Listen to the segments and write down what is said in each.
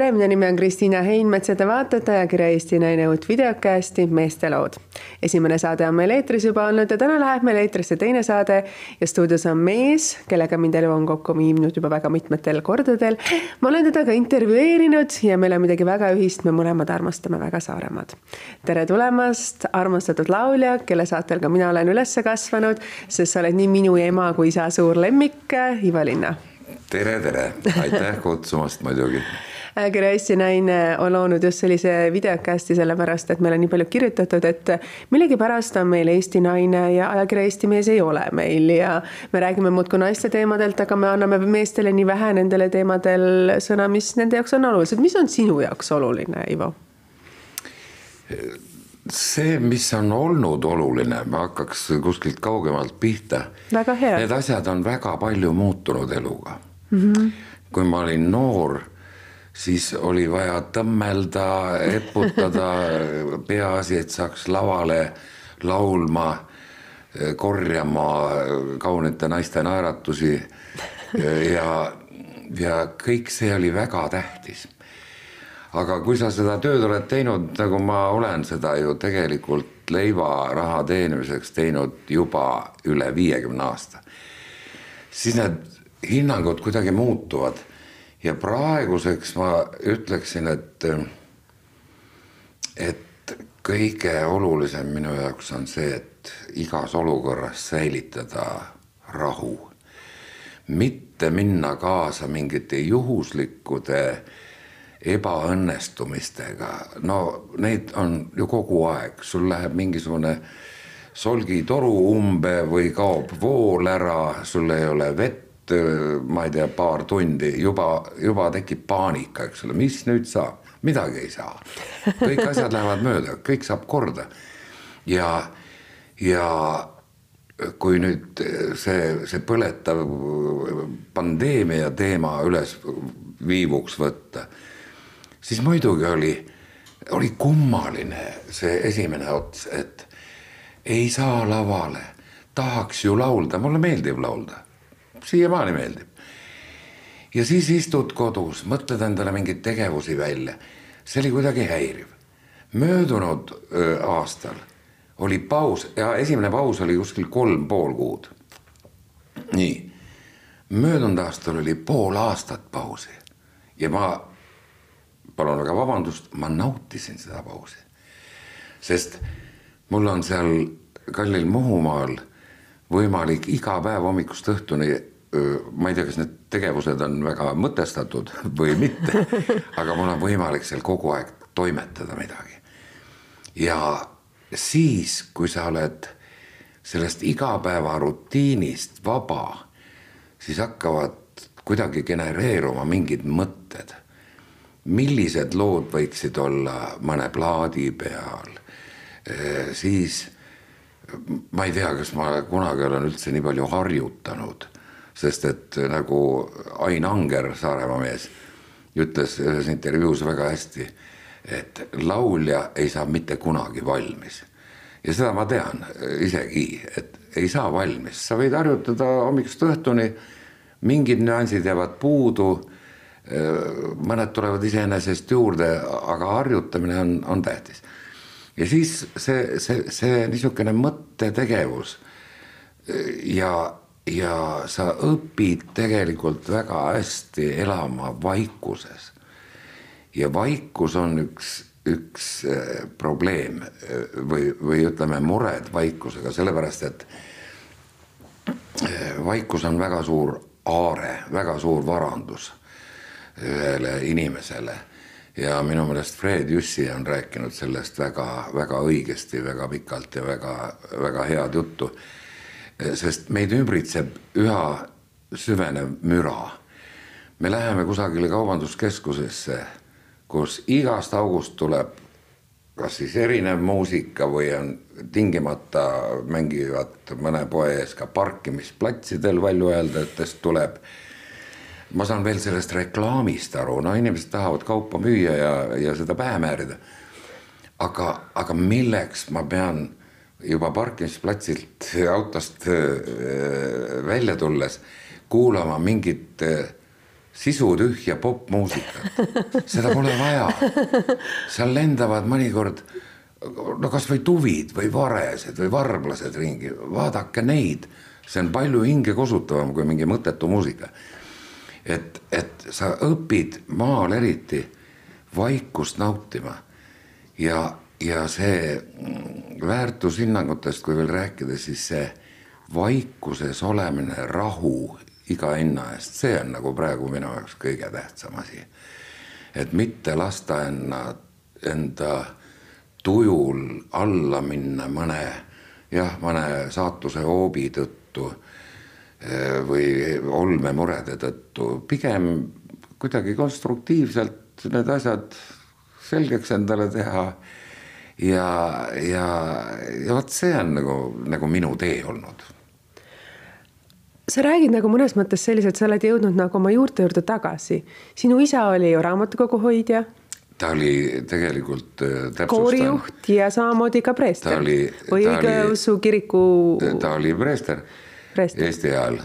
tere, minu nimi on Kristiina Heinmets ja te vaatate ajakirja Eesti Naine uut videokasti Meeste lood. esimene saade on meil eetris juba olnud ja täna läheb meil eetrisse teine saade ja stuudios on mees, kellega mind elu on kokku viinud juba väga mitmetel kordadel. ma olen teda ka intervjueerinud ja meil on midagi väga ühist, me mõlemad armastame väga Saaremaad. tere tulemast, armastatud laulja, kelle saatel ka mina olen üles kasvanud, sest sa oled nii minu ema kui isa suur lemmik, Ivo Linna tere, tere, aitäh kutsumast muidugi ajakirja Eesti Naine on loonud just sellise videokasti sellepärast, et meil on nii palju kirjutatud, et millegipärast on meil Eesti Naine ja ajakirja Eesti Mees ei ole meil ja me räägime muudkui naiste teemadelt, aga me anname meestele nii vähe nendele teemadel sõna, mis nende jaoks on olulised. mis on sinu jaoks oluline, Ivo? see, mis on olnud oluline, ma hakkaks kuskilt kaugemalt pihta. Need asjad on väga palju muutunud eluga mm. -hmm. kui ma olin noor, siis oli vaja tõmmelda, eputada, peaasi, et saaks lavale laulma, korjama kaunite naiste naeratusi ja, ja kõik see oli väga tähtis. aga kui sa seda tööd oled teinud, nagu ma olen seda ju tegelikult leivaraha teenimiseks teinud juba üle viiekümne aasta, siis need hinnangud kuidagi muutuvad ja praeguseks ma ütleksin, et, et kõige olulisem minu jaoks on see, et igas olukorras säilitada rahu. mitte minna kaasa mingite juhuslikkude ebaõnnestumistega, no neid on ju kogu aeg, sul läheb mingisugune solgitoru umbe või kaob vool ära, sul ei ole vett Äh, ma ei tea, paar tundi juba, juba tekib paanika, eks ole, mis nüüd saab, midagi ei saa. kõik asjad lähevad mööda, kõik saab korda. ja, ja kui nüüd see, see põletav pandeemia teema üles viivuks võtta, siis muidugi oli, oli kummaline see esimene ots, et ei saa lavale, tahaks ju laulda, mulle meeldib laulda siiamaani meeldib. ja siis istud kodus, mõtled endale mingeid tegevusi välja. see oli kuidagi häiriv. möödunud öö, aastal oli paus ja esimene paus oli kuskil kolm pool kuud. nii, möödunud aastal oli pool aastat pausi ja ma palun väga vabandust, ma nautisin seda pausi. sest mul on seal kallil Muhumaal võimalik iga päev hommikust õhtuni ma ei tea, kas need tegevused on väga mõtestatud või mitte, aga mul on võimalik seal kogu aeg toimetada midagi. ja siis, kui sa oled sellest igapäevarutiinist vaba, siis hakkavad kuidagi genereeruma mingid mõtted. millised lood võiksid olla mõne plaadi peal, siis ma ei tea, kas ma kunagi olen üldse nii palju harjutanud sest et nagu Ain Anger, Saaremaa mees, ütles ühes intervjuus väga hästi, et laulja ei saa mitte kunagi valmis. ja seda ma tean isegi, et ei saa valmis, sa võid harjutada hommikust õhtuni, mingid nüansid jäävad puudu, mõned tulevad iseenesest juurde, aga harjutamine on, on tähtis. Ja siis see, see, see niisugune mõttetegevus ja ja sa õpid tegelikult väga hästi elama vaikuses. ja vaikus on üks, üks äh, probleem äh, või, või ütleme, mured vaikusega, sellepärast et äh, vaikus on väga suur aare, väga suur varandus ühele inimesele ja minu meelest Fred Jüssi on rääkinud sellest väga-väga õigesti, väga pikalt ja väga-väga head juttu sest meid ümbritseb üha süvenev müra. me läheme kusagile kaubanduskeskusesse, kus igast august tuleb kas siis erinev muusika või on tingimata mängivad mõne poe ees ka parkimisplatsidel valjuhääldajatest tuleb. Ma saan veel sellest reklaamist aru, no inimesed tahavad kaupa müüa ja, ja seda pähe määrida. aga, aga milleks ma pean juba parkimisplatsilt autost äh, välja tulles kuulama mingit äh, sisutühja popmuusikat, seda pole vaja. seal lendavad mõnikord no kasvõi tuvid või varesed või varblased ringi, vaadake neid, see on palju hingekosutavam kui mingi mõttetu muusika. Et, et sa õpid maal eriti vaikust nautima ja, ja see väärtushinnangutest, kui veel rääkida, siis see vaikuses olemine, rahu iga hinna eest, see on nagu praegu minu jaoks kõige tähtsam asi. et mitte lasta enna, enda tujul alla minna mõne jah, mõne saatuse hoobi tõttu või olmemurede tõttu, pigem kuidagi konstruktiivselt need asjad selgeks endale teha. ja, ja, ja vot see on nagu, nagu minu tee olnud sa räägid nagu mõnes mõttes selliselt, sa oled jõudnud nagu oma juurte juurde tagasi. sinu isa oli ju raamatukogu hoidja. ta oli tegelikult äh,. koorijuht ja samamoodi ka preester. või õigeusu kiriku. ta oli preester. Eesti ajal.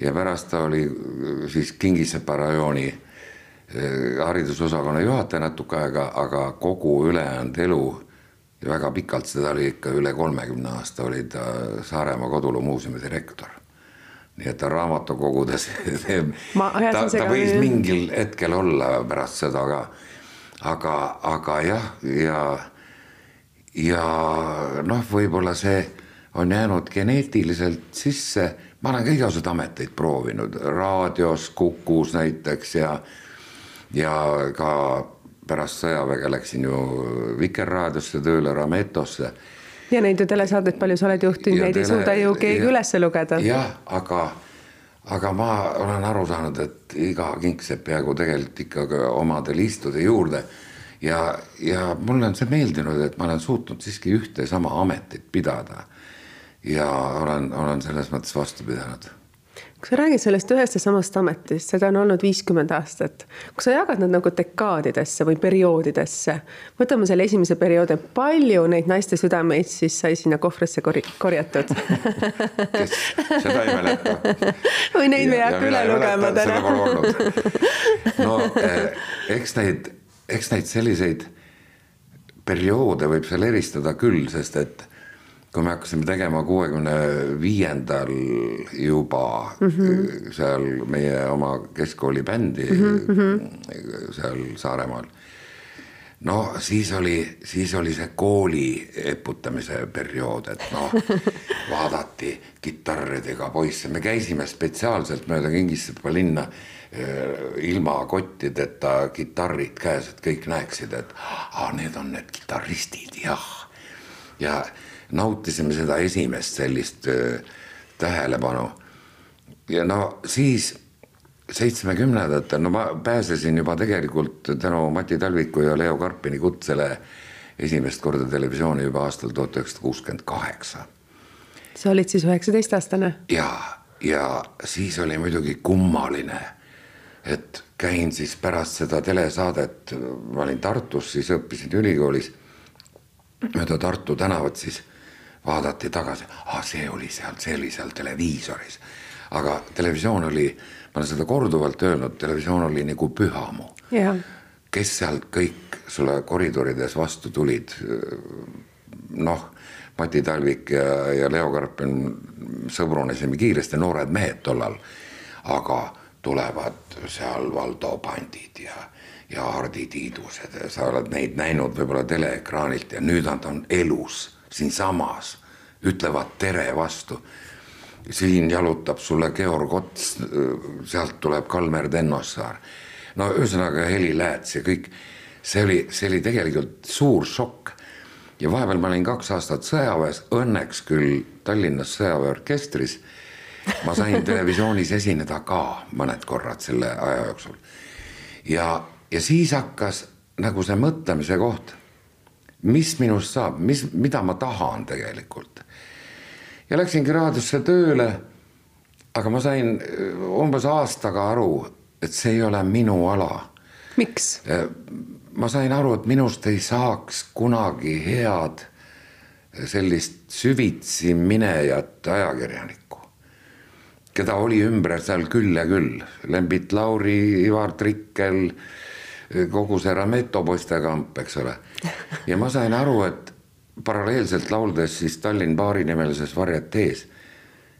Ja pärast ta oli äh, siis Kingisepa rajooni äh, haridusosakonna juhataja natuke aega, aga kogu ülejäänud elu ja väga pikalt, seda oli ikka üle kolmekümne aasta, oli ta Saaremaa Koduloo muuseumi direktor. Nii et ta raamatukogudes ta, ta võis mingil hetkel olla pärast seda ka. aga, aga jah, ja, ja noh, võib-olla see on jäänud geneetiliselt sisse. ma olen ka igasuguseid ameteid proovinud, raadios, Kukus näiteks ja, ja ka pärast sõjaväge läksin ju Vikerraadiosse tööle, Rametosse ja neid ju telesaateid palju sa oled juhtinud, neid tele, ei suuda ju keegi üles lugeda. jah, aga, aga ma olen aru saanud, et iga kingsepp jäägu tegelikult ikka omadel istuda juurde. ja, ja mulle on see meeldinud, et ma olen suutnud siiski ühte sama ametit pidada. Ja olen, olen selles mõttes vastu pidanud kui sa räägid sellest ühest ja samast ametist, seda on olnud viiskümmend aastat. kui sa jagad nad nagu dekaadidesse või perioodidesse, võtame selle esimese perioodi, palju neid naiste südameid siis sai sinna kohvrisse korj korjatud kes seda ei mäleta. või neid me ei hakka üle lugema täna. no eh, eks neid, eks neid selliseid perioode võib seal eristada küll, sest et kui me hakkasime tegema kuuekümne viiendal juba mm -hmm. seal meie oma keskkooli bändi mm -hmm. seal Saaremaal. no siis oli, siis oli see kooli eputamise periood, et noh, vaadati kitarridega poisse, me käisime spetsiaalselt mööda Kingissepa linna eh, ilma kottideta kitarrid käes, et kõik näeksid, et ah, need on need kitarristid, jah. ja, ja nautisime seda esimest sellist äh, tähelepanu. ja no siis seitsmekümnendatel, no ma pääsesin juba tegelikult tänu Mati Talviku ja Leo Karpini kutsele esimest korda televisiooni juba aastal tuhat üheksasada kuuskümmend kaheksa. sa olid siis üheksateistaastane? ja, ja siis oli muidugi kummaline, et käin siis pärast seda telesaadet, ma olin Tartus, siis õppisin ülikoolis mööda Tartu tänavat, siis vaadati tagasi, ah see oli seal, see oli seal televiisoris. aga televisioon oli, ma olen seda korduvalt öelnud, televisioon oli nagu pühamu. kes sealt kõik sulle koridorides vastu tulid, noh, Mati Talvik ja, ja Leo Karpin sõbrunesime kiiresti, noored mehed tollal, aga tulevad seal Valdo Pandid ja ja Hardi Tiidused, sa oled neid näinud võib-olla teleekraanilt ja nüüd nad on elus siinsamas, ütlevad tere vastu. siin jalutab sulle Georg Ots, sealt tuleb Kalmer Tennossaar. no ühesõnaga Heli Lääts ja kõik, see oli, see oli tegelikult suur šokk. ja vahepeal ma olin kaks aastat sõjaväes, õnneks küll Tallinnas sõjaväeorkestris. ma sain televisioonis esineda ka mõned korrad selle aja jooksul. ja, ja siis hakkas nagu see mõtlemise koht mis minust saab, mis, mida ma tahan tegelikult. ja läksingi raadiosse tööle. aga ma sain äh, umbes aastaga aru, et see ei ole minu ala. miks? Äh, ma sain aru, et minust ei saaks kunagi head sellist süvitsi minejat ajakirjanikku, keda oli ümber seal küll ja küll, Lembit Lauri, Ivar Trikkel, kogu see Rameto poistekamp, eks ole. Ja ma sain aru, et paralleelselt lauldes siis Tallinn baari nimelises varjetees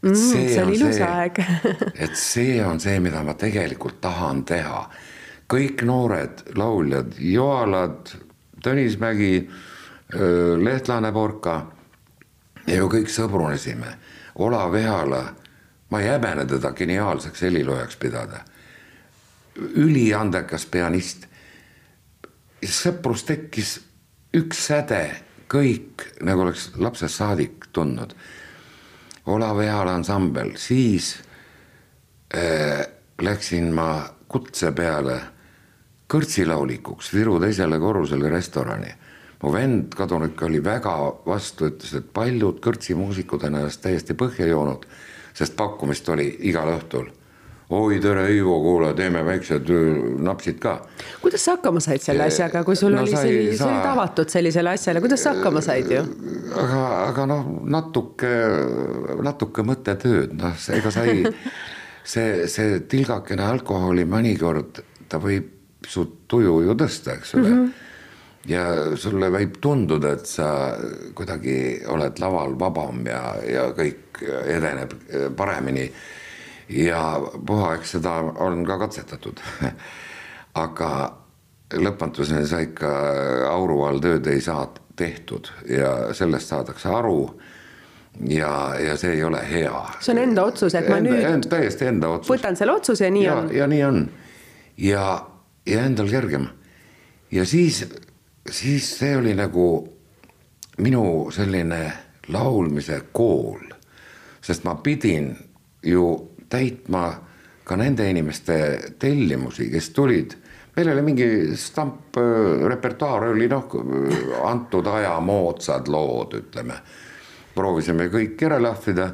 mm,. see oli ilus aeg et see on see, mida ma tegelikult tahan teha. kõik noored lauljad, Joalad, Tõnis Mägi, Lehtlane Porka ja ju kõik sõbrunesime. Olav Ehala, ma ei häbene teda geniaalseks heliloojaks pidada. üliandekas pianist. sõprus tekkis üks säde kõik nagu oleks lapsest saadik tundnud. Olav Ehala ansambel, siis äh, läksin ma kutse peale kõrtsilaulikuks Viru teisele korrusele restorani. mu vend kadunuke oli väga vastu, ütles, et paljud kõrtsimuusikud on ennast täiesti põhja joonud, sest pakkumist oli igal õhtul oi tere, Ivo, kuule, teeme väiksed napsid ka. kuidas sa hakkama said selle asjaga, kui sul no, oli selline, sa olid avatud sellisele asjale, kuidas sa hakkama said ju? aga, aga noh, natuke, natuke mõttetööd, noh, ega sa ei, see, see tilgakene alkoholi mõnikord, ta võib su tuju ju tõsta, eks ole mm. -hmm ja sulle võib tunduda, et sa kuidagi oled laval vabam ja, ja kõik edeneb paremini ja puha, eks seda on ka katsetatud aga lõpmatuseni sa ikka auru all tööd ei saa tehtud ja sellest saadakse aru. ja, ja see ei ole hea. see on enda otsus, et ma enda, nüüd end, täiesti enda otsus. võtan selle otsuse ja nii ja, on. ja nii on ja, ja endal kergem. ja siis, siis see oli nagu minu selline laulmise kool, sest ma pidin ju täitma ka nende inimeste tellimusi, kes tulid. meil oli mingi stamp äh, oli noh, antud aja moodsad lood, ütleme. proovisime kõik ära lahvida.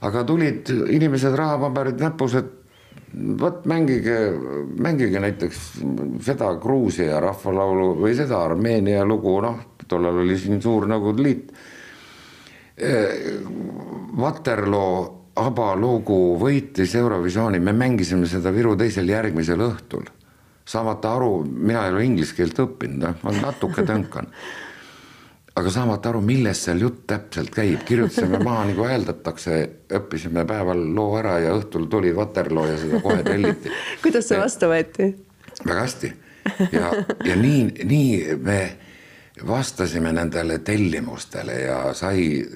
aga tulid inimesed, rahapaberid näpus, et vot mängige, mängige näiteks seda Gruusia rahvalaulu või seda Armeenia lugu, noh, tollal oli siin suur Nõukogude Liit. Äh, Waterloo ABBA lugu võitis Eurovisiooni, me mängisime seda Viru teisel järgmisel õhtul. saamata aru, mina ei ole inglise keelt õppinud, noh, ma natuke tönkan. aga saamata aru, millest seal jutt täpselt käib, kirjutasime maha nagu hääldatakse, õppisime päeval loo ära ja õhtul tuli Waterloo ja seda kohe telliti kuidas see vastu võeti? väga hästi ja, ja nii, nii me vastasime nendele tellimustele ja sai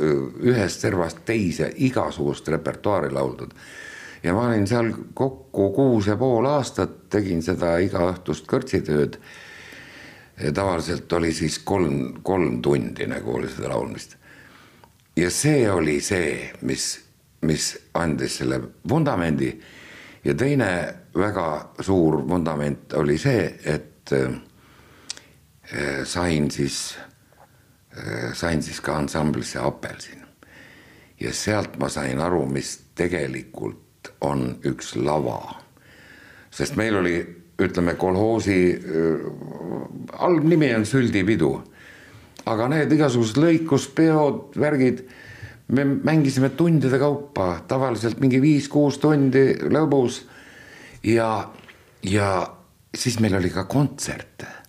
ühest servast teise igasugust repertuaari lauldud. ja ma olin seal kokku kuus ja pool aastat, tegin seda igaõhtust kõrtsitööd. tavaliselt oli siis kolm, kolm tundi nagu oli seda laulmist. ja see oli see, mis, mis andis selle vundamendi. ja teine väga suur vundament oli see, et äh, sain siis Äh, sain siis ka ansamblisse Apelsin. ja sealt ma sain aru, mis tegelikult on üks lava. sest meil oli, ütleme, kolhoosi äh, halb nimi on süldipidu. aga need igasugused lõikuspeod, värgid, me mängisime tundide kaupa, tavaliselt mingi viis-kuus tundi lõbus. ja, ja siis meil oli ka kontserte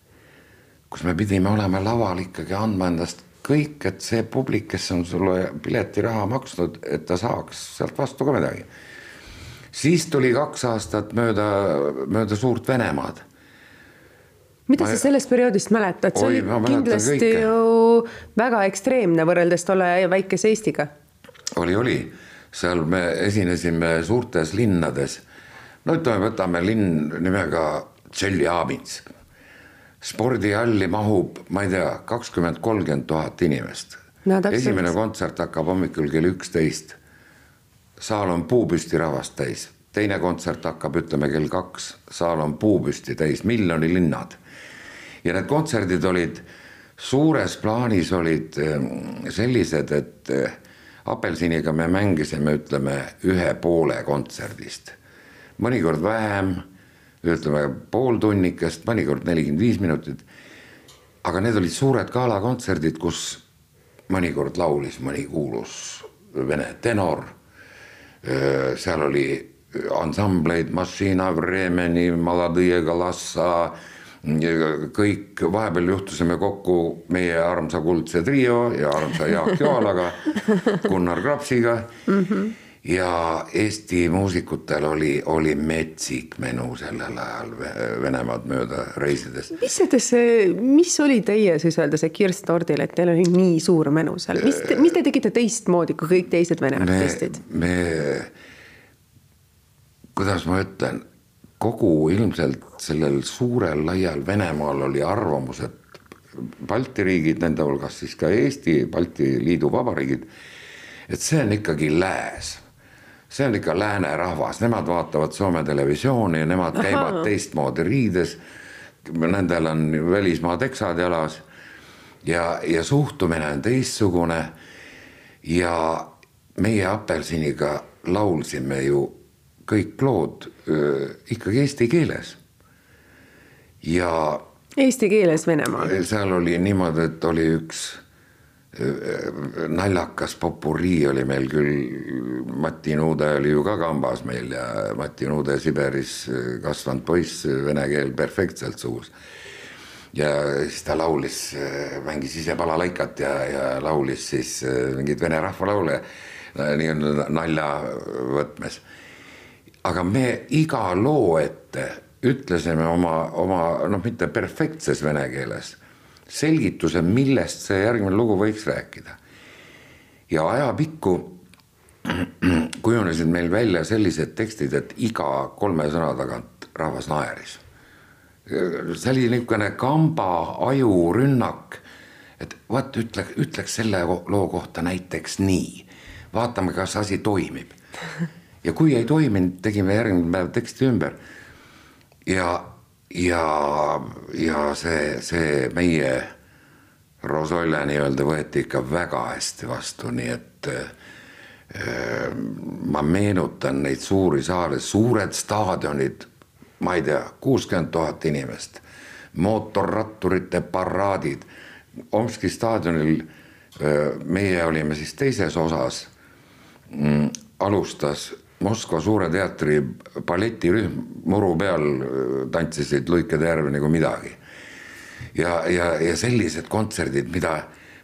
kus me pidime olema laval ikkagi andma endast kõik, et see publik, kes on sulle piletiraha maksnud, et ta saaks sealt vastu ka midagi. siis tuli kaks aastat mööda, mööda suurt Venemaad. mida ma... sa sellest perioodist mäletad, see oli kindlasti kõike. ju väga ekstreemne võrreldes tolle väikese Eestiga. oli, oli, seal me esinesime suurtes linnades. no ütleme, võtame linn nimega Tšeljabinsk spordihalli mahub, ma ei tea, kakskümmend, kolmkümmend tuhat inimest no,. esimene kontsert hakkab hommikul kell üksteist. saal on puupüsti rahvast täis, teine kontsert hakkab, ütleme kell kaks, saal on puupüsti täis, miljonilinnad. ja need kontserdid olid suures plaanis olid ehm, sellised, et eh, apelsiniga me mängisime, ütleme ühe poole kontserdist, mõnikord vähem ütleme pooltunnikest, mõnikord nelikümmend viis minutit. aga need olid suured galakontserdid, kus mõnikord laulis mõni kuulus vene tenor, seal oli ansambleid Mašina Vremeni, Maladõje Galassa, kõik, vahepeal juhtusime kokku meie armsa kuldse trio ja armsa Jaak Joalaga, Gunnar Krapsiga mm. -hmm ja Eesti muusikutel oli, oli metsik menu sellel ajal Venemaad mööda reisides. mis see, mis oli teie siis öelda see kirst tordil, et teil oli nii suur menu seal, mis te, mis te tegite teistmoodi kui kõik teised vene artistid? me, kuidas ma ütlen, kogu ilmselt sellel suurel laial Venemaal oli arvamus, et Balti riigid, nende hulgas siis ka Eesti, Balti Liidu vabariigid, et see on ikkagi lääs see on ikka lääne rahvas, nemad vaatavad Soome televisiooni ja nemad käivad Aha. teistmoodi riides. Nendel on välismaa teksad jalas ja, ja suhtumine on teistsugune. ja meie apelsiniga laulsime ju kõik lood öö, ikkagi eesti keeles. ja. Eesti keeles Venemaal. seal oli niimoodi, et oli üks naljakas popurii oli meil küll, Mati Nuude oli ju ka kambas meil ja Mati Nuude Siberis kasvanud poiss, vene keel perfektselt suus. ja siis ta laulis, mängis ise balalaikat ja, ja laulis siis mingeid vene rahvalaule nii-öelda nalja võtmes. aga me iga loo ette ütlesime oma, oma noh, mitte perfektses vene keeles selgituse, millest see järgmine lugu võiks rääkida. ja ajapikku kujunesid meil välja sellised tekstid, et iga kolme sõna tagant rahvas naeris. see oli niisugune kamba ajurünnak, et vot ütle, ütleks selle loo kohta näiteks nii, vaatame, kas asi toimib. ja kui ei toiminud, tegime järgmine päev teksti ümber. ja ja, ja see, see meie Rosolja nii-öelda võeti ikka väga hästi vastu, nii et äh, ma meenutan neid suuri saale, suured staadionid, ma ei tea, kuuskümmend tuhat inimest, mootorratturite paraadid. Omski staadionil äh, meie olime siis teises osas mm,, alustas Moskva Suure Teatri balletirühm muru peal tantsisid Luikede järve nagu midagi. ja, ja, ja sellised kontserdid, mida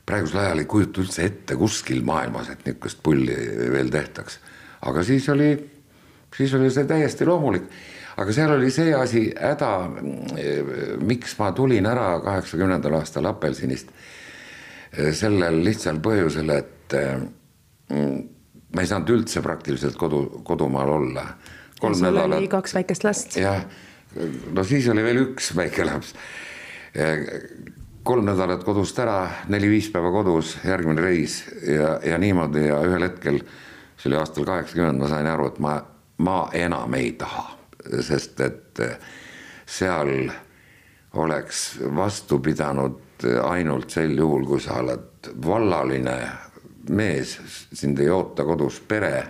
praegusel ajal ei kujuta üldse ette kuskil maailmas, et niisugust pulli veel tehtaks. aga siis oli, siis oli see täiesti loomulik. aga seal oli see asi häda, miks ma tulin ära kaheksakümnendal aastal Apelsinist. sellel lihtsal põhjusel, et ma ei saanud üldse praktiliselt kodu, kodumaal olla. sul nädalat... kaks väikest last. jah, no siis oli veel üks väike laps. kolm nädalat kodust ära, neli-viis päeva kodus, järgmine reis ja, ja niimoodi ja ühel hetkel, see oli aastal kaheksakümmend, ma sain aru, et ma, ma enam ei taha, sest et seal oleks vastu pidanud ainult sel juhul, kui sa oled vallaline mees, sind ei oota kodus pere.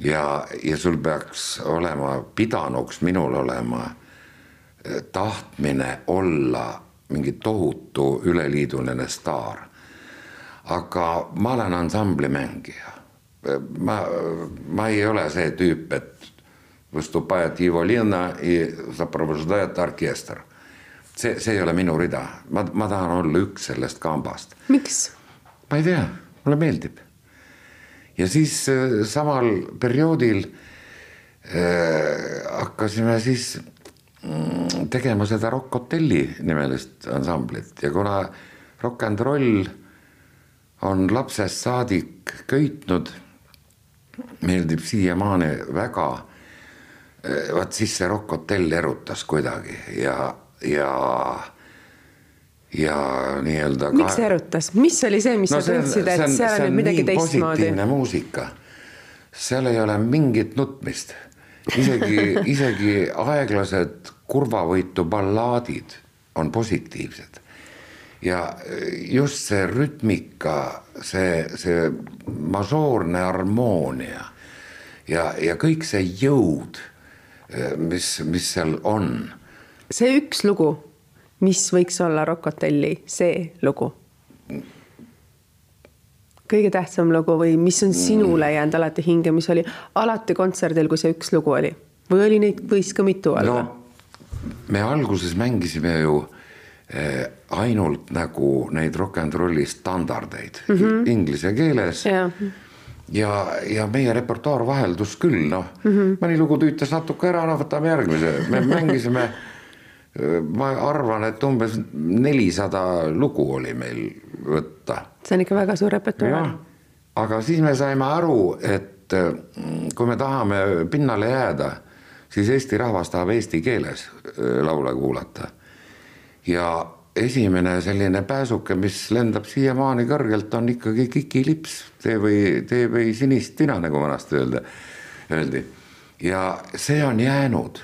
ja, ja sul peaks olema, pidanuks minul olema eh, tahtmine olla mingi tohutu üleliiduline staar. aga ma olen ansamblimängija. Eh, ma, ma ei ole see tüüp, et выступает его Лена и сопровождает оркестр. see, see ei ole minu rida, ma, ma tahan olla üks sellest kambast. miks? ma ei tea mulle meeldib. ja siis äh, samal perioodil äh, hakkasime siis mm, tegema seda Rock Hotelli nimelist ansamblit ja kuna rock and roll on lapsest saadik köitnud, meeldib siiamaani väga. Äh, vaat siis see Rock Hotell erutas kuidagi ja, ja ja nii-öelda. miks see erutas, mis oli see, mis no, sa tundsid, et seal on nüüd midagi teistmoodi? muusika, seal ei ole mingit nutmist, isegi isegi aeglased kurvavõitu ballaadid on positiivsed. ja just see rütmika, see, see mažoorne harmoonia ja, ja kõik see jõud, mis, mis seal on. see üks lugu mis võiks olla Rock Hotelli see lugu? kõige tähtsam lugu või mis on sinule jäänud alati hinge, mis oli alati kontserdil, kui see üks lugu oli või oli neid, võis ka mitu olla no,? me alguses mängisime ju eh, ainult nagu neid rock n rolli standardeid mm -hmm. inglise keeles ja, ja, ja meie repertuaar vaheldus küll, noh mm -hmm. mõni lugu tüütas natuke ära, noh võtame järgmise, me mängisime ma arvan, et umbes nelisada lugu oli meil võtta. see on ikka väga suur repertuaar. aga siis me saime aru, et mm, kui me tahame pinnale jääda, siis Eesti rahvas tahab eesti keeles äh, laule kuulata. ja esimene selline pääsuke, mis lendab siiamaani kõrgelt, on ikkagi kikilips, tee või, tee või sinist tina, nagu vanasti öelda, öeldi. ja see on jäänud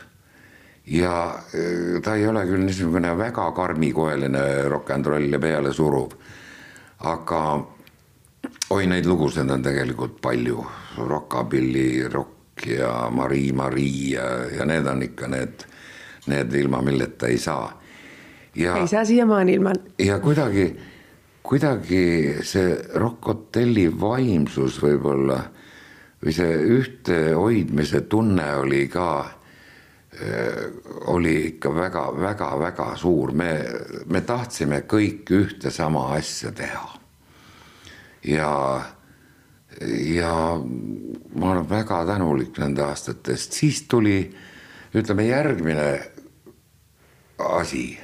ja äh, ta ei ole küll niisugune väga karmikoeline rock n roll ja pealesuruv. aga oi, neid lugusid on tegelikult palju, rockabilly, rock ja Marii, Marii ja, ja need on ikka need, need ilma milleta ei saa. ei saa siiamaani ilma. ja kuidagi, kuidagi see Rock Hotelli vaimsus võib-olla või see ühtehoidmise tunne oli ka oli ikka väga-väga-väga suur, me, me tahtsime kõik ühte sama asja teha. ja, ja ma olen väga tänulik nende aastate eest, siis tuli ütleme järgmine asi.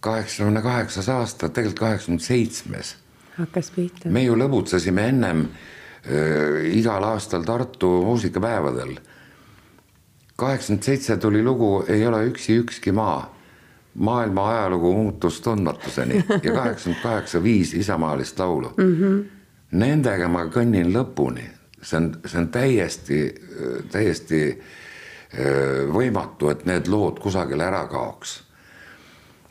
kaheksakümne kaheksas aasta, tegelikult kaheksakümne seitsmes. hakkas pihta. me ju lõbutsesime ennem äh, igal aastal Tartu muusikapäevadel kaheksakümmend seitse tuli lugu Ei ole üksi ükski maa. maailma ajalugu muutus tundmatuseni ja kaheksakümmend kaheksa viis isamaalist laulu mm. -hmm. Nendega ma kõnnin lõpuni, see on, see on täiesti, täiesti äh, võimatu, et need lood kusagile ära kaoks.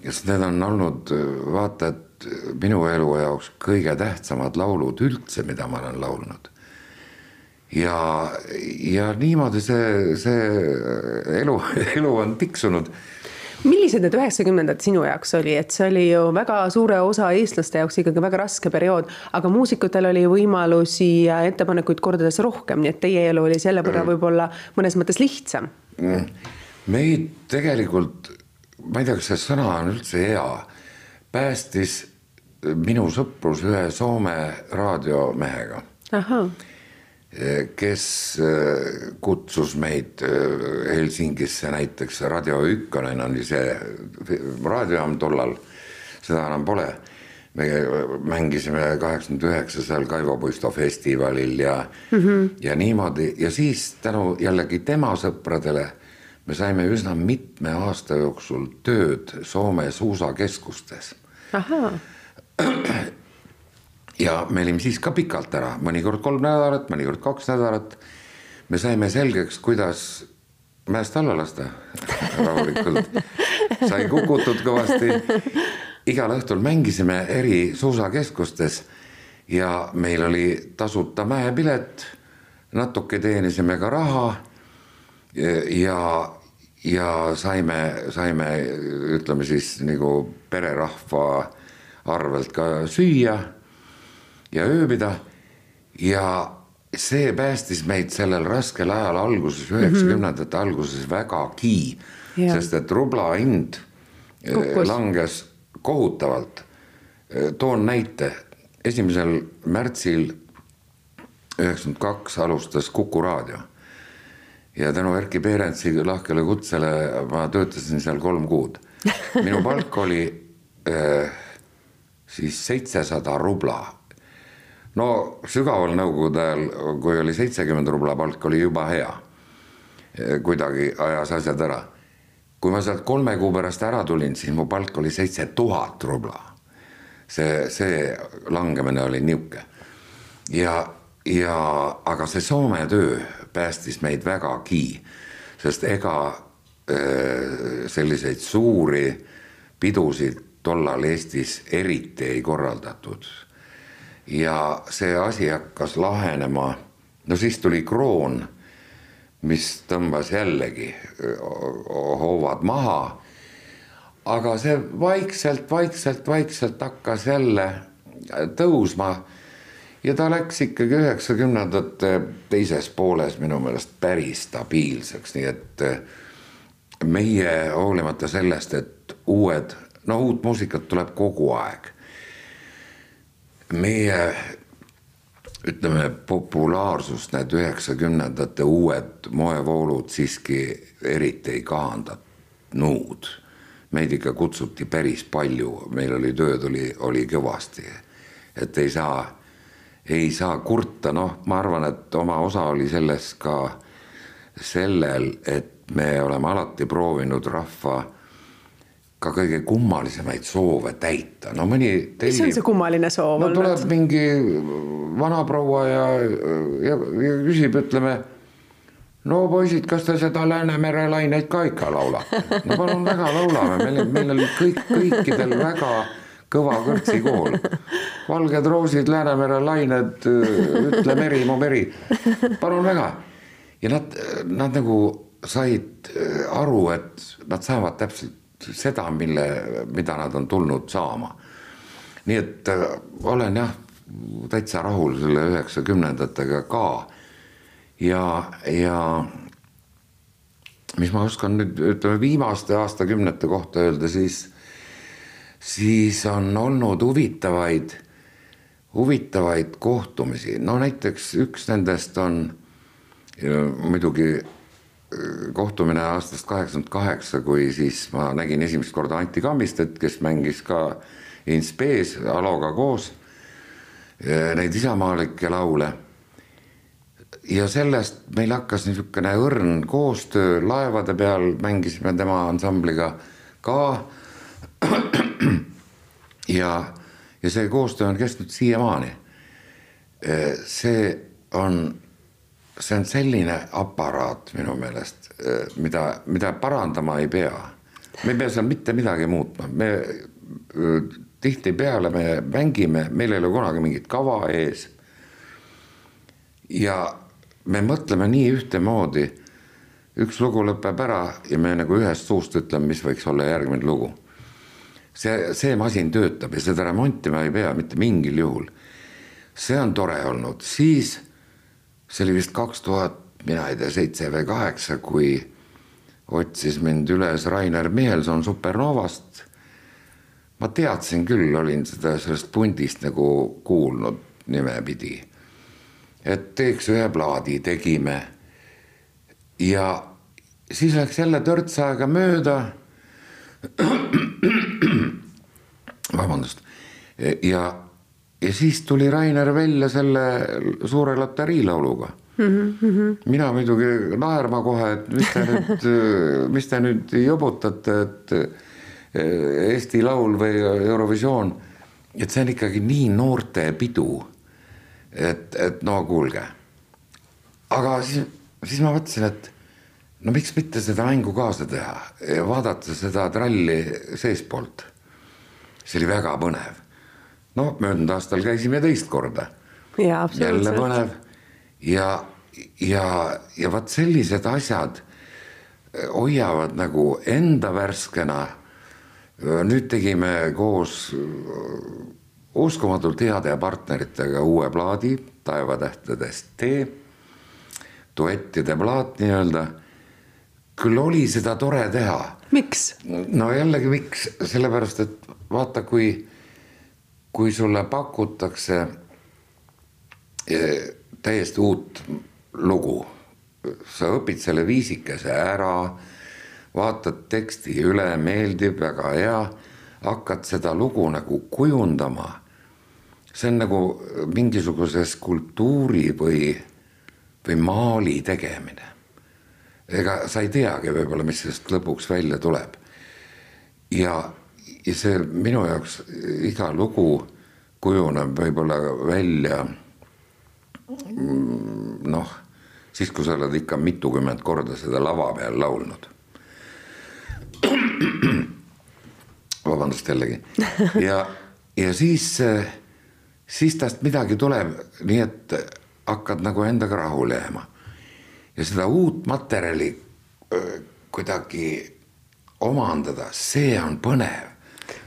sest need on olnud vaata, et minu elu jaoks kõige tähtsamad laulud üldse, mida ma olen laulnud ja, ja niimoodi see, see elu, elu on tiksunud millised need üheksakümnendad sinu jaoks oli, et see oli ju väga suure osa eestlaste jaoks ikkagi väga raske periood, aga muusikutel oli võimalusi ja ettepanekuid kordades rohkem, nii et teie elu oli selle võrra mm. võib-olla mõnes mõttes lihtsam. Mm. meid tegelikult, ma ei tea, kas see sõna on üldse hea, päästis minu sõprus ühe Soome raadiomehega. Kes äh, kutsus meid äh, Helsingisse näiteks, Raadio Ykkönen oli see raadiojaam tollal, seda enam pole. me mängisime kaheksakümmend üheksa seal Kaivo Puisto festivalil ja mm, -hmm. ja niimoodi ja siis tänu jällegi tema sõpradele me saime üsna mitme aasta jooksul tööd Soome suusakeskustes. ja me olime siis ka pikalt ära, mõnikord kolm nädalat, mõnikord kaks nädalat. me saime selgeks, kuidas mäest alla lasta rahulikult. sai kukutud kõvasti. igal õhtul mängisime eri suusakeskustes ja meil oli tasuta mäepilet. natuke teenisime ka raha. ja, ja saime, saime, ütleme siis nagu pererahva arvelt ka süüa ja ööbida. ja see päästis meid sellel raskel ajal alguses, mhm. üheksakümnendate mm -hmm. alguses vägagi, sest et rubla hind eh, Kukkus. langes kohutavalt. Eh, toon näite, esimesel märtsil üheksakümmend kaks alustas Kuku raadio ja tänu Erkki Peerentsi lahkele kutsele ma töötasin seal kolm kuud. minu palk oli äh, siis seitsesada rubla no sügaval nõukogude ajal, kui oli seitsekümmend rubla palk, oli juba hea. kuidagi ajas asjad ära. kui ma sealt kolme kuu pärast ära tulin, siis mu palk oli seitse tuhat rubla. see, see langemine oli nihuke. ja, ja aga see Soome töö päästis meid vägagi, sest ega äh, selliseid suuri pidusid tollal Eestis eriti ei korraldatud ja see asi hakkas lahenema, no siis tuli kroon, mis tõmbas jällegi hoovad maha. aga see vaikselt, vaikselt, vaikselt hakkas jälle tõusma ja ta läks ikkagi üheksakümnendate teises pooles minu meelest päris stabiilseks, nii et meie hoolimata sellest, et uued, no uut muusikat tuleb kogu aeg. Meie ütleme, populaarsust need üheksakümnendate uued moevoolud siiski eriti ei kahandanud. meid ikka kutsuti päris palju, meil oli tööd oli, oli kõvasti. et ei saa, ei saa kurta, noh, ma arvan, et oma osa oli selles ka sellel, et me oleme alati proovinud rahva ka kõige kummalisemaid soove täita, no mõni tellib.... mis on see kummaline soov no, olnud? tuleb mingi vanaproua ja, ja, ja küsib, ütleme. no poisid, kas te seda Läänemere laineid ka ikka laulate? no palun väga, laulame, meil, meil oli kõik, kõikidel väga kõva kõrtsikool. valged roosid, Läänemere lained, ütle meri, mu meri. palun väga. ja nad, nad nagu said aru, et nad saavad täpselt seda, mille, mida nad on tulnud saama. nii et äh, olen jah, täitsa rahul selle üheksakümnendatega ka. ja, ja mis ma oskan nüüd ütleme viimaste aastakümnete kohta öelda, siis, siis on olnud huvitavaid, huvitavaid kohtumisi, no näiteks üks nendest on muidugi kohtumine aastast kaheksakümmend kaheksa, kui siis ma nägin esimest korda Anti Kammistet, kes mängis ka In Space Aloga koos neid isamaalikke laule. ja sellest meil hakkas niisugune õrn koostöö laevade peal, mängisime tema ansambliga ka. ja, ja see koostöö on kestnud siiamaani. See on see on selline aparaat minu meelest, eh, mida, mida parandama ei pea. me ei pea seal mitte midagi muutma, me eh, tihtipeale me mängime, meil ei ole kunagi mingit kava ees. ja me mõtleme nii ühtemoodi. üks lugu lõpeb ära ja me nagu ühest suust ütleme, mis võiks olla järgmine lugu. see, see masin töötab ja seda remontima ei pea mitte mingil juhul. see on tore olnud, siis see oli vist kaks tuhat, mina ei tea, seitse või kaheksa, kui otsis mind üles Rainer Michelson Supernovast. ma teadsin küll, olin seda sellest pundist nagu kuulnud nimepidi. et teeks ühe plaadi, tegime. ja siis läks jälle törts aega mööda. vabandust ja ja siis tuli Rainer välja selle suure loteriilauluga mm. -hmm. mina muidugi naerma kohe, et mis te nüüd, mis te nüüd jobutate, et eh, Eesti Laul või Eurovisioon, et see on ikkagi nii noorte pidu. et, et no kuulge. aga siis, siis ma mõtlesin, et no miks mitte seda mängu kaasa teha ja vaadata seda tralli seestpoolt. see oli väga põnev no möödunud aastal käisime teist korda. jälle põnev ja, ja, ja vot sellised asjad eh, hoiavad nagu enda värskena. nüüd tegime koos uskumatult heade partneritega uue plaadi Taevatähtedest tee, duettide plaat nii-öelda. küll oli seda tore teha. miks? no jällegi, miks, sellepärast et vaata, kui kui sulle pakutakse eh, täiesti uut lugu, sa õpid selle viisikese ära, vaatad teksti üle, meeldib, väga hea, hakkad seda lugu nagu kujundama. see on nagu mingisuguse skulptuuri või, või maali tegemine. ega sa ei teagi võib-olla, mis sellest lõpuks välja tuleb. ja ja see minu jaoks iga lugu kujuneb võib-olla välja mm, noh, siis kui sa oled ikka mitukümmend korda seda lava peal laulnud. vabandust jällegi ja, ja siis, siis tast midagi tuleb, nii et hakkad nagu endaga rahule jääma. ja seda uut materjali kuidagi omandada, see on põnev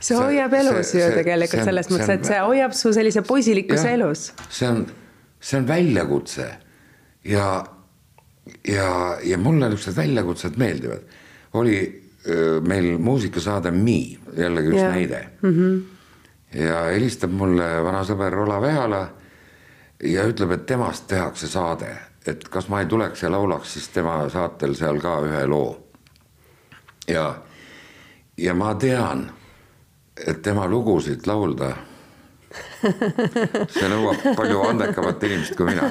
see hoiab elus see, ju see, tegelikult see, selles mõttes, et see hoiab su sellise poisilikkuse elus. see on, see on väljakutse ja, ja, ja mulle niisugused väljakutsed meeldivad. oli öö, meil muusikasaade Mi, jällegi üks ja. näide mm. -hmm. ja helistab mulle vana sõber Olav Ehala ja ütleb, et temast tehakse saade, et kas ma ei tuleks ja laulaks siis tema saatel seal ka ühe loo. ja, ja ma tean et tema lugusid laulda, see nõuab palju andekamat inimest kui mina.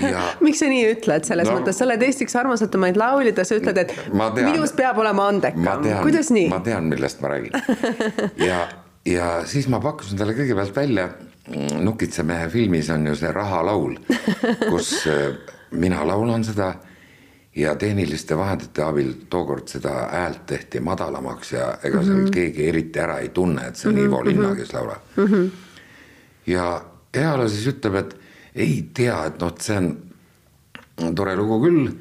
Ja, miks sa nii ütled, selles no, mõttes, sa oled Eesti üks armastatumaid lauljaid ja sa ütled, et tean, minust peab olema andekam, kuidas nii? ma tean, millest ma räägin. ja, ja siis ma pakkusin talle kõigepealt välja, Nukitsamehe filmis on ju see rahalaul, kus äh, mina laulan seda ja tehniliste vahendite abil tookord seda häält tehti madalamaks ja ega seal mm -hmm. keegi eriti ära ei tunne, et see on mm -hmm. Ivo Linna, mhm. kes laulab mm. -hmm. ja Ehala siis ütleb, et ei tea, et noh, see on tore lugu küll,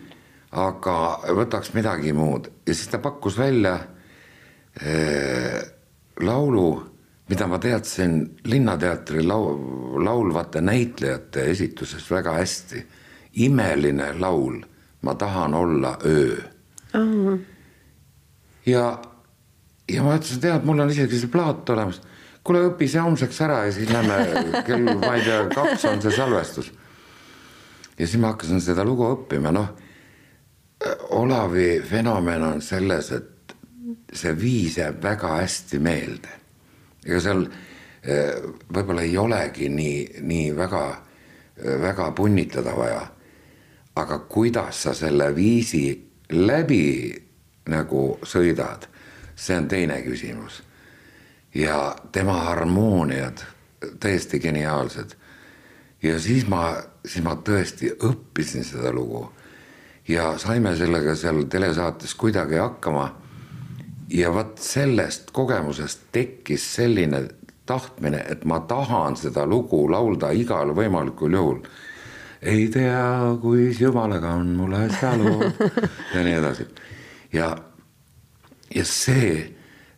aga võtaks midagi muud ja siis ta pakkus välja äh, laulu, mida ma teadsin Linnateatri lau-, laulvate näitlejate esituses väga hästi. imeline laul ma tahan olla öö. -huh. ja, ja ma ütlesin, tead, mul on isegi see plaat olemas. kuule, õpi see homseks ära ja siis lähme kell, ma ei tea, kaks on see salvestus. ja siis ma hakkasin seda lugu õppima, noh. Olavi fenomen on selles, et see viis jääb väga hästi meelde. ega seal eh, võib-olla ei olegi nii, nii väga, väga punnitada vaja aga kuidas sa selle viisi läbi nagu sõidad, see on teine küsimus. ja tema harmooniad täiesti geniaalsed. ja siis ma, siis ma tõesti õppisin seda lugu ja saime sellega seal telesaates kuidagi hakkama. ja vot sellest kogemusest tekkis selline tahtmine, et ma tahan seda lugu laulda igal võimalikul juhul ei tea, kuis jumalaga on mul äsja lood ja nii edasi. ja, ja see,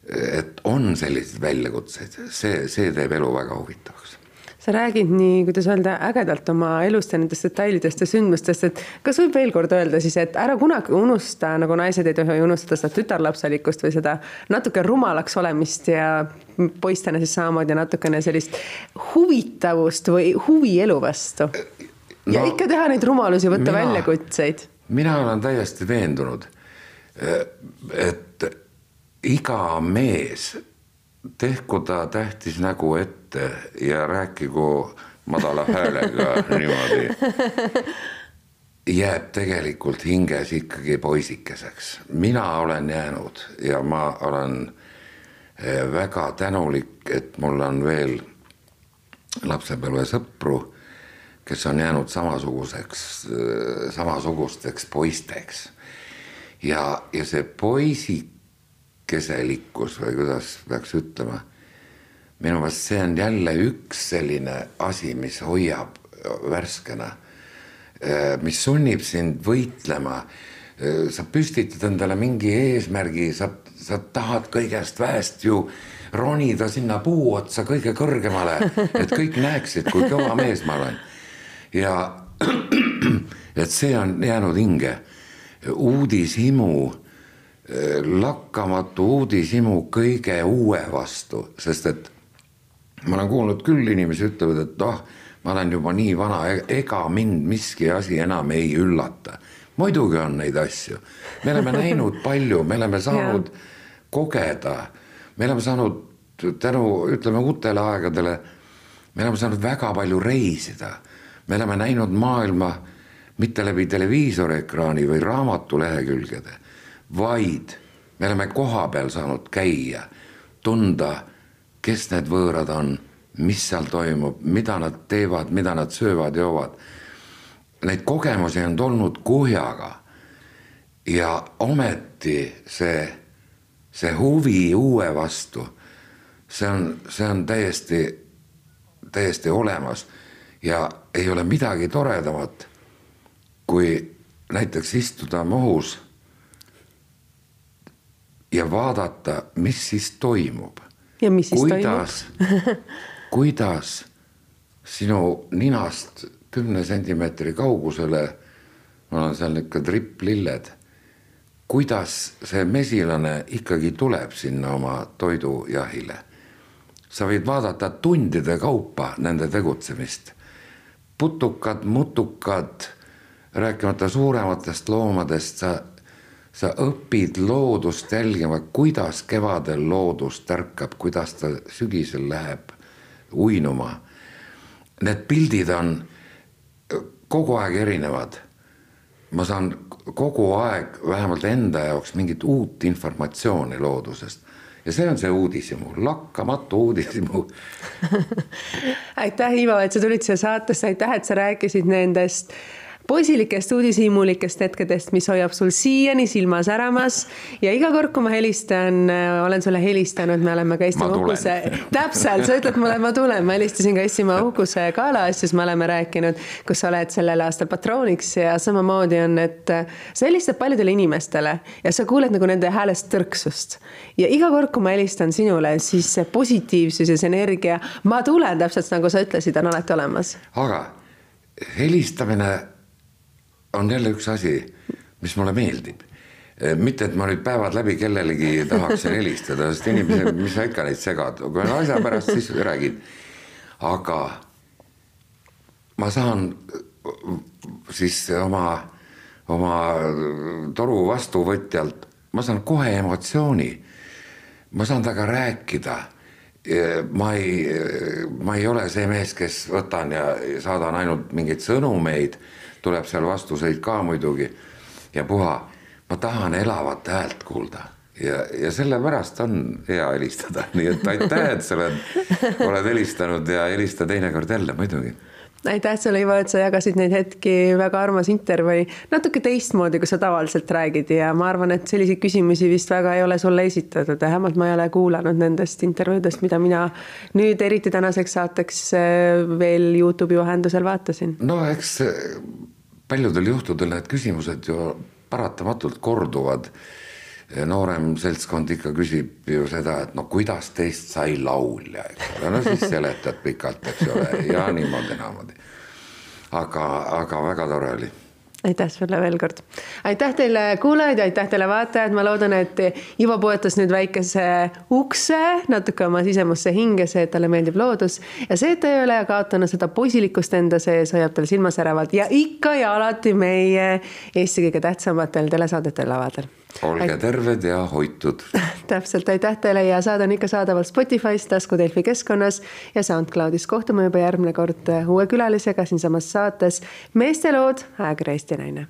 et on selliseid väljakutseid, see, see teeb elu väga huvitavaks. Sa räägid nii, kuidas öelda, ägedalt oma elust ja nendest detailidest ja sündmustest, et kas võib veel kord öelda siis, et ära kunagi unusta, nagu naised ei tohi unustada seda tütarlapselikkust või seda natuke rumalaks olemist ja poistena siis samamoodi natukene sellist huvitavust või huvi elu vastu ja no, ikka teha neid rumalusi, võtta mina, väljakutseid. mina olen täiesti veendunud, et iga mees tehku ta tähtis nägu ette ja rääkigu madala häälega niimoodi. jääb tegelikult hinges ikkagi poisikeseks. mina olen jäänud ja ma olen eh, väga tänulik, et mul on veel lapsepõlvesõpru kes on jäänud samasuguseks, samasugusteks poisteks. ja, ja see poisikeselikkus või kuidas peaks ütlema, minu meelest see on jälle üks selline asi, mis hoiab värskena, mis sunnib sind võitlema. sa püstitad endale mingi eesmärgi, sa, sa tahad kõigest väest ju ronida sinna puu otsa kõige kõrgemale, et kõik näeksid, kui kõva mees ma olen ja et see on jäänud hinge. uudishimu, lakkamatu uudishimu kõige uue vastu, sest et ma olen kuulnud küll, inimesi ütlevad, et noh, ma olen juba nii vana, e-, ega mind miski asi enam ei üllata. muidugi on neid asju, me oleme näinud palju, me oleme saanud kogeda, me oleme saanud tänu, ütleme uutele aegadele, me oleme saanud väga palju reisida me oleme näinud maailma mitte läbi televiisoriekraani või raamatulehekülgede, vaid me oleme kohapeal saanud käia, tunda, kes need võõrad on, mis seal toimub, mida nad teevad, mida nad söövad-joovad. Neid kogemusi on tulnud kuhjaga. ja ometi see, see huvi uue vastu, see on, see on täiesti, täiesti olemas ja ei ole midagi toredamat, kui näiteks istuda mohus ja vaadata, mis siis toimub. ja mis siis kuidas, toimub? kuidas sinu ninast kümne sentimeetri kaugusele, mul on seal niisugune tripplilled, kuidas see mesilane ikkagi tuleb sinna oma toidujahile? sa võid vaadata tundide kaupa nende tegutsemist. Putukad, mutukad, rääkimata suurematest loomadest, sa, sa õpid loodust jälgima, kuidas kevadel loodus tärkab, kuidas ta sügisel läheb uinuma. Need pildid on kogu aeg erinevad. ma saan kogu aeg vähemalt enda jaoks mingit uut informatsiooni loodusest ja see on see uudishimu, lakkamatu uudishimu. Aitäh, Ivo, et sa tulid siia saatesse, aitäh, et sa rääkisid nendest poisilikest uudishimulikest hetkedest, mis hoiab sul siiani silma säramas ja iga kord, kui ma helistan, äh, olen sulle helistanud, me oleme ka Eestimaa uhkuse, täpselt, sa ütled mulle, ma tulen, ma helistasin ka Eestimaa uhkuse gala asjus, me oleme rääkinud, kus sa oled sellel aastal patrooniks ja samamoodi on, et äh, sa helistad paljudele inimestele ja sa kuuled nagu nende häälest tõrksust. ja iga kord, kui ma helistan sinule, siis see positiivsus ja see energia, ma tulen täpselt nagu sa ütlesid, on alati olemas. aga helistamine on jälle üks asi, mis mulle meeldib. mitte, et ma nüüd päevad läbi kellelegi tahaksin helistada, sest inimesed, mis sa ikka neid segad, kui on asja pärast, siis räägid. aga ma saan siis oma, oma toru vastuvõtjalt, ma saan kohe emotsiooni. ma saan temaga rääkida ma ei, ma ei ole see mees, kes võtan ja saadan ainult mingeid sõnumeid tuleb seal vastuseid ka muidugi. Ja puha. ma tahan elavat häält kuulda. Ja, ja sellepärast on hea helistada, nii et aitäh, et sa oled, oled helistanud ja helista teinekord jälle muidugi. Aitäh sulle, Ivo, et sa jagasid neid hetki, väga armas intervjuu, natuke teistmoodi, kui sa tavaliselt räägid. Ja ma arvan, et selliseid küsimusi vist väga ei ole sulle esitatud, vähemalt ma ei ole kuulanud nendest intervjuudest, mida mina nüüd eriti tänaseks saateks eh, veel Youtube'i vahendusel vaatasin. no eks paljudel juhtudel need küsimused ju paratamatult korduvad. noorem seltskond ikka küsib ju seda, et no kuidas teist sai laulja, eks ole, no siis seletad pikalt, eks ole, ja niimoodi-naamoodi. aga, aga väga tore oli aitäh sulle veel kord. aitäh teile kuulajad ja aitäh teile vaatajad, ma loodan, et Ivo puudutas nüüd väikese ukse natuke oma sisemusse hinge, see, et talle meeldib loodus. Ja see, et ta ei ole kaotanud seda poisilikkust enda sees, hoiab tal silmasäravalt ja ikka ja alati meie Eesti kõige tähtsamatel telesaadetel lavadel olge Ait... terved ja hoitud. Täpselt, aitäh teile ja saade on ikka saadaval Spotify's, Tasku Delfi keskkonnas ja SoundCloudis. kohtume juba järgmine kord uue külalisega siinsamas saates. Meestelood, ajakirja Eesti Naine